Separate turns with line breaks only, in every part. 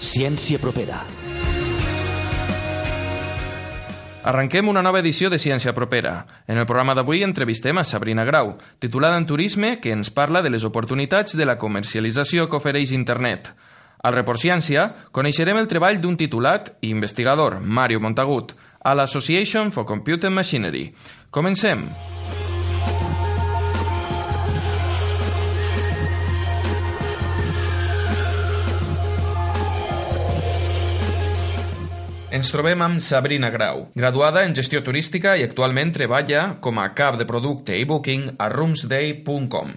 Ciència propera.
Arrenquem una nova edició de Ciència Propera. En el programa d'avui entrevistem a Sabrina Grau, titulada en Turisme, que ens parla de les oportunitats de la comercialització que ofereix Internet. Al Report Ciència coneixerem el treball d'un titulat i investigador, Mario Montagut, a l'Association for Computer Machinery. Comencem! Ens trobem amb Sabrina Grau, graduada en gestió turística i actualment treballa com a cap de producte i booking a roomsday.com.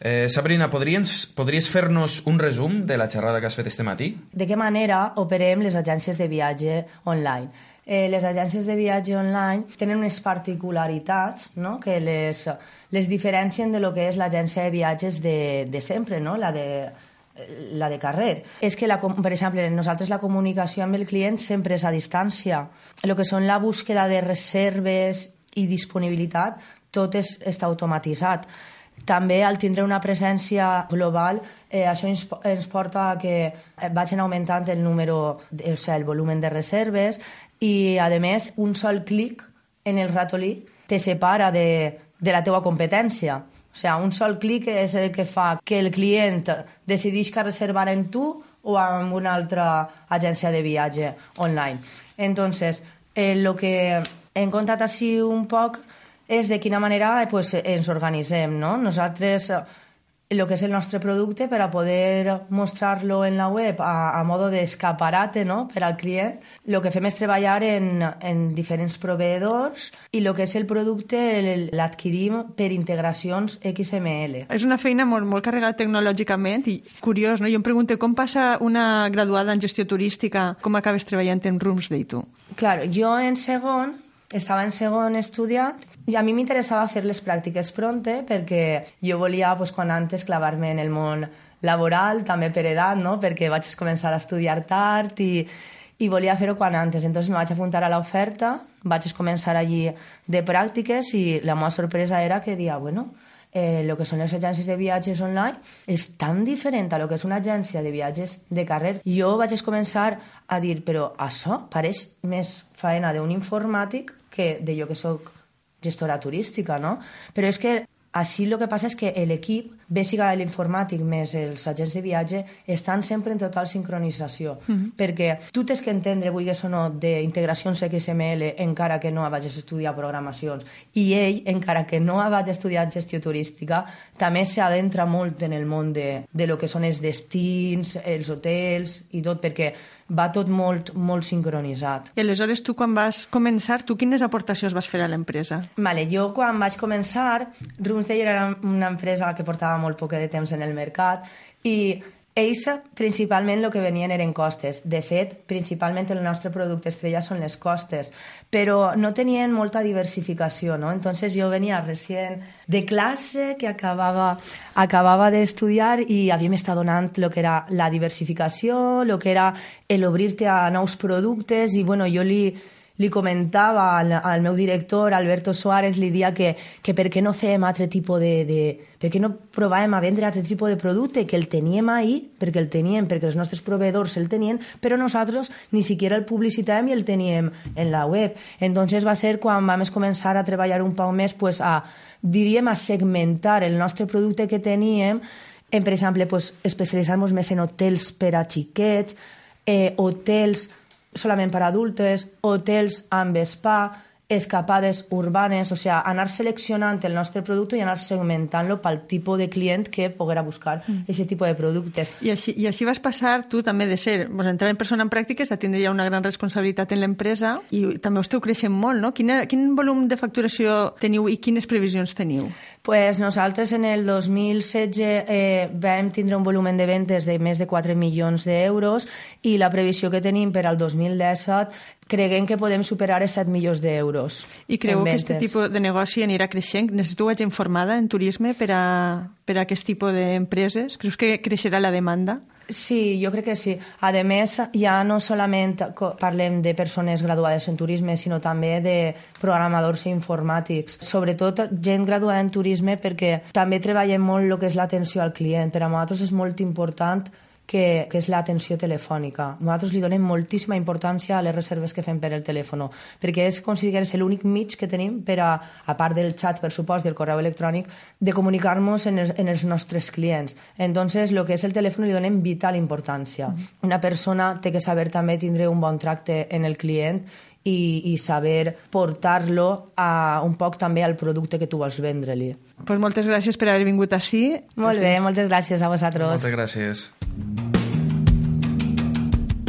Eh, Sabrina, podries, podries fer-nos un resum de la xerrada que has fet este matí?
De què manera operem les agències de viatge online? Eh, les agències de viatge online tenen unes particularitats no? que les, les diferencien de lo que és l'agència de viatges de, de sempre, no? la de la de carrer. És que, la, per exemple, nosaltres la comunicació amb el client sempre és a distància. El que són la búsqueda de reserves i disponibilitat, tot és, està automatitzat. També, al tindre una presència global, eh, això ens, ens porta a que vagin augmentant el número, o sigui, el volum de reserves i, a més, un sol clic en el ratolí te separa de, de la teua competència. O sigui, un sol clic és el que fa que el client decidisca reservar en tu o amb una altra agència de viatge online. Entonces, eh, lo que hem contat així un poc és de quina manera eh, pues, ens organitzem. No? Nosaltres el que és el nostre producte per a poder mostrar-lo en la web a, a modo d'escaparate no? per al client. El que fem és treballar en, en diferents proveïdors i el que és el producte l'adquirim per integracions XML.
És una feina molt, molt carregada tecnològicament i curiós, no? Jo em pregunto com passa una graduada en gestió turística, com acabes treballant en Roomsday tu?
Claro, jo en segon estava en segon estudiat i a mi m'interessava fer les pràctiques pronte perquè jo volia, pues, quan antes, clavar-me en el món laboral, també per edat, no? perquè vaig començar a estudiar tard i, i volia fer-ho quan antes. Entonces me vaig apuntar a l'oferta, vaig començar allí de pràctiques i la meva sorpresa era que dia, bueno, eh, lo que són les agències de viatges online és tan diferent a lo que és una agència de viatges de carrer. Jo vaig començar a dir, però això pareix més faena d'un informàtic que de jo que sóc gestora turística, no? Però és que així el que passa és que l'equip, bé siga l'informàtic més els agents de viatge, estan sempre en total sincronització. Mm -hmm. Perquè tu tens que entendre, vulguis o no, d'integracions XML encara que no vagis a estudiar programacions. I ell, encara que no vagi a estudiar gestió turística, també s'adentra molt en el món de, de lo que són els destins, els hotels i tot, perquè va tot molt, molt sincronitzat.
I aleshores tu quan vas començar, tu quines aportacions vas fer a l'empresa?
Vale, jo quan vaig començar, Roomsday era una empresa que portava molt poc de temps en el mercat i ells principalment el que venien eren costes. De fet, principalment el nostre producte estrella són les costes, però no tenien molta diversificació, no? Entonces jo venia recient de classe que acabava, acabava d'estudiar i havíem estat donant el que era la diversificació, el que era l'obrir-te a nous productes i bueno, jo li, li comentava al, al meu director, Alberto Suárez, li dia que, que per què no fem altre tipus de, de... per què no provàvem a vendre altre tipus de producte, que el teníem ahí, perquè el teníem, perquè els nostres proveedors el tenien, però nosaltres ni siquiera el publicitàvem i el teníem en la web. Entonces va ser quan vam començar a treballar un poc més pues, a, diríem, a segmentar el nostre producte que teníem, en, per exemple, pues, especialitzar-nos més en hotels per a xiquets, eh, hotels solament per adultes, hotels amb spa, escapades urbanes, o sigui, anar seleccionant el nostre producte i anar segmentant-lo pel tipus de client que poguera buscar aquest mm. tipus de productes.
I així, I així vas passar tu també de ser, pues, entrar en persona en pràctiques a tindre ja una gran responsabilitat en l'empresa i també esteu creixent molt, no? Quina, quin volum de facturació teniu i quines previsions teniu?
Pues nosaltres en el 2016 eh, vam tindre un volum de ventes de més de 4 milions d'euros i la previsió que tenim per al 2017 creguem que podem superar els 7 milions d'euros.
I creu que aquest tipus de negoci anirà creixent? Necessiteu gent formada en turisme per a, per a aquest tipus d'empreses? Creus que creixerà la demanda?
Sí, jo crec que sí. A més, ja no solament parlem de persones graduades en turisme, sinó també de programadors informàtics. Sobretot gent graduada en turisme perquè també treballem molt el que és l'atenció al client. Per a nosaltres és molt important que, que és l'atenció telefònica. Nosaltres li donem moltíssima importància a les reserves que fem per el telèfon, perquè és considerar l'únic mig que tenim per a, a part del xat, per supost, del correu electrònic, de comunicar-nos en, els, en els nostres clients. Entonces, el que és el telèfon li donem vital importància. Mm. Una persona té que saber també tindre un bon tracte en el client i, i saber portar-lo a, un poc també al producte que tu vols vendre-li.
Pues moltes gràcies per haver vingut així.
Molt gràcies. bé, moltes gràcies a vosaltres.
Moltes gràcies.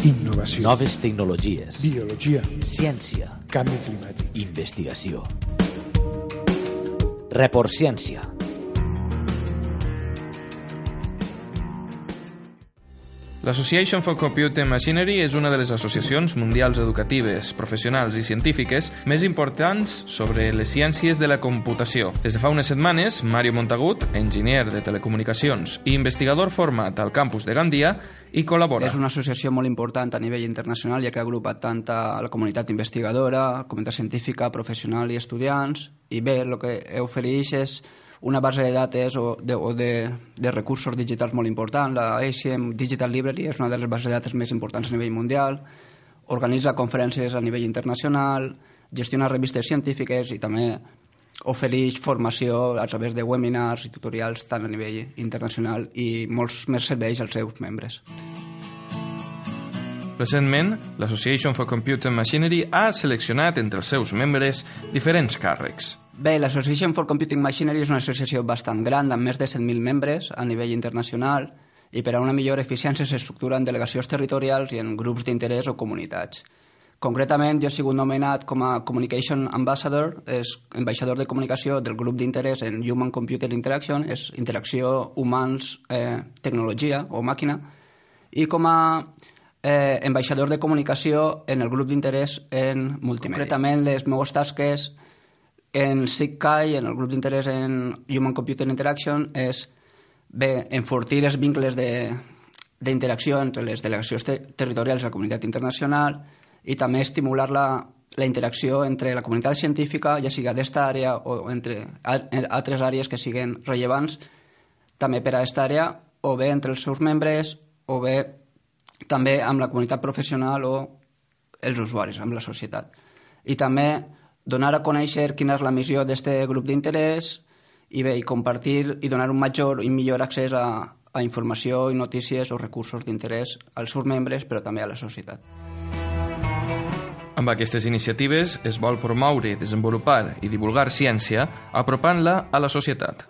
Innovació.
Noves tecnologies.
Biologia.
Ciència.
Canvi climàtic.
Investigació. Report Ciència.
L'Association for Computing Machinery és una de les associacions mundials educatives, professionals i científiques més importants sobre les ciències de la computació. Des de fa unes setmanes, Mario Montagut, enginyer de telecomunicacions i investigador format al campus de Gandia, i col·labora.
És una associació molt important a nivell internacional, ja que ha agrupat tant a la comunitat investigadora, comunitat científica, professional i estudiants, i bé, el que ofereix és una base de dates o de, o de, de recursos digitals molt important. La ACM Digital Library és una de les bases de dates més importants a nivell mundial, organitza conferències a nivell internacional, gestiona revistes científiques i també ofereix formació a través de webinars i tutorials tant a nivell internacional i molts més serveis als seus membres.
Recentment, l'Association for Computer Machinery ha seleccionat entre els seus membres diferents càrrecs.
Bé, l'Association for Computing Machinery és una associació bastant gran, amb més de 100.000 membres a nivell internacional, i per a una millor eficiència s'estructura en delegacions territorials i en grups d'interès o comunitats. Concretament, jo he sigut nomenat com a Communication Ambassador, és ambaixador de comunicació del grup d'interès en Human Computer Interaction, és interacció humans-tecnologia o màquina, i com a eh, ambaixador de comunicació en el grup d'interès en multimèdia. Concretament, les meves tasques en SIGCAI, en el grup d'interès en Human Computer Interaction, és bé, enfortir els vincles d'interacció entre les delegacions te territorials i la comunitat internacional i també estimular la, la interacció entre la comunitat científica, ja sigui d'esta àrea o entre altres àrees que siguin rellevants també per a aquesta àrea, o bé entre els seus membres, o bé també amb la comunitat professional o els usuaris, amb la societat. I també donar a conèixer quina és la missió d'aquest grup d'interès i bé, i compartir i donar un major i millor accés a, a informació i notícies o recursos d'interès als seus membres, però també a la societat.
Amb aquestes iniciatives es vol promoure, desenvolupar i divulgar ciència, apropant-la a la societat.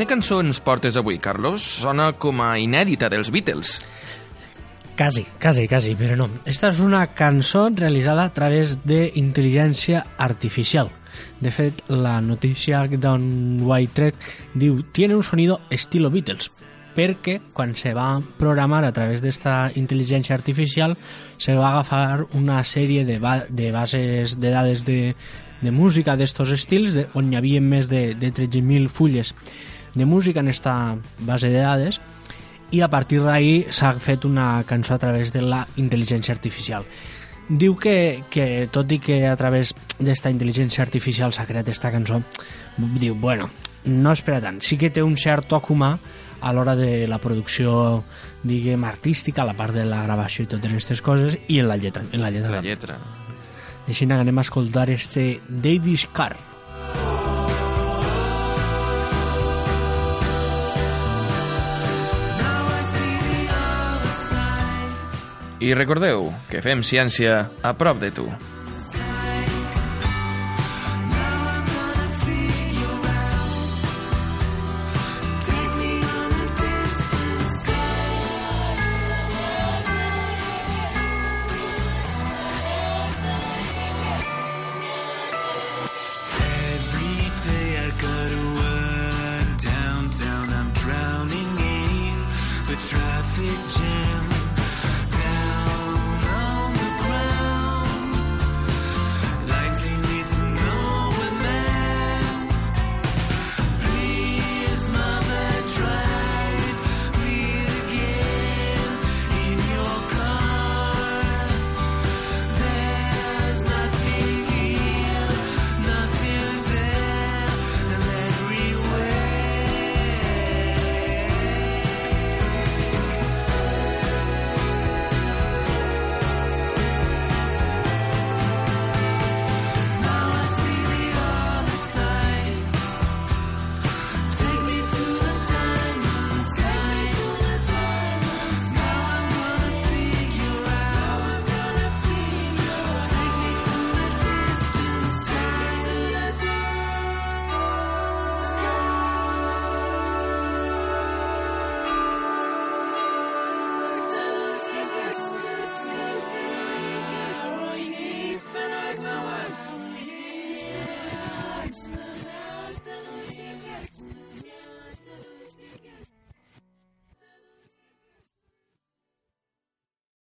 Quina cançó ens portes avui, Carlos? Sona com a inèdita dels Beatles.
Quasi, quasi, quasi, però no. Esta és una cançó realitzada a través d'intel·ligència artificial. De fet, la notícia d'on White Thread diu «Tiene un sonido estilo Beatles», perquè quan se va programar a través d'esta intel·ligència artificial se va agafar una sèrie de, ba de bases de dades de, de música d'estos estils de, on hi havia més de, de 13.000 fulles de música en esta base de dades i a partir d'ahir s'ha fet una cançó a través de la intel·ligència artificial. Diu que, que tot i que a través d'esta intel·ligència artificial s'ha creat aquesta cançó, diu, bueno, no és per a tant. Sí que té un cert toc humà a l'hora de la producció, diguem, artística, a la part de la gravació i totes aquestes coses, i en la lletra. En la lletra.
La lletra.
Així anem a escoltar este Daddy's Car.
I recordeu que fem ciència a prop de tu.
traffic jam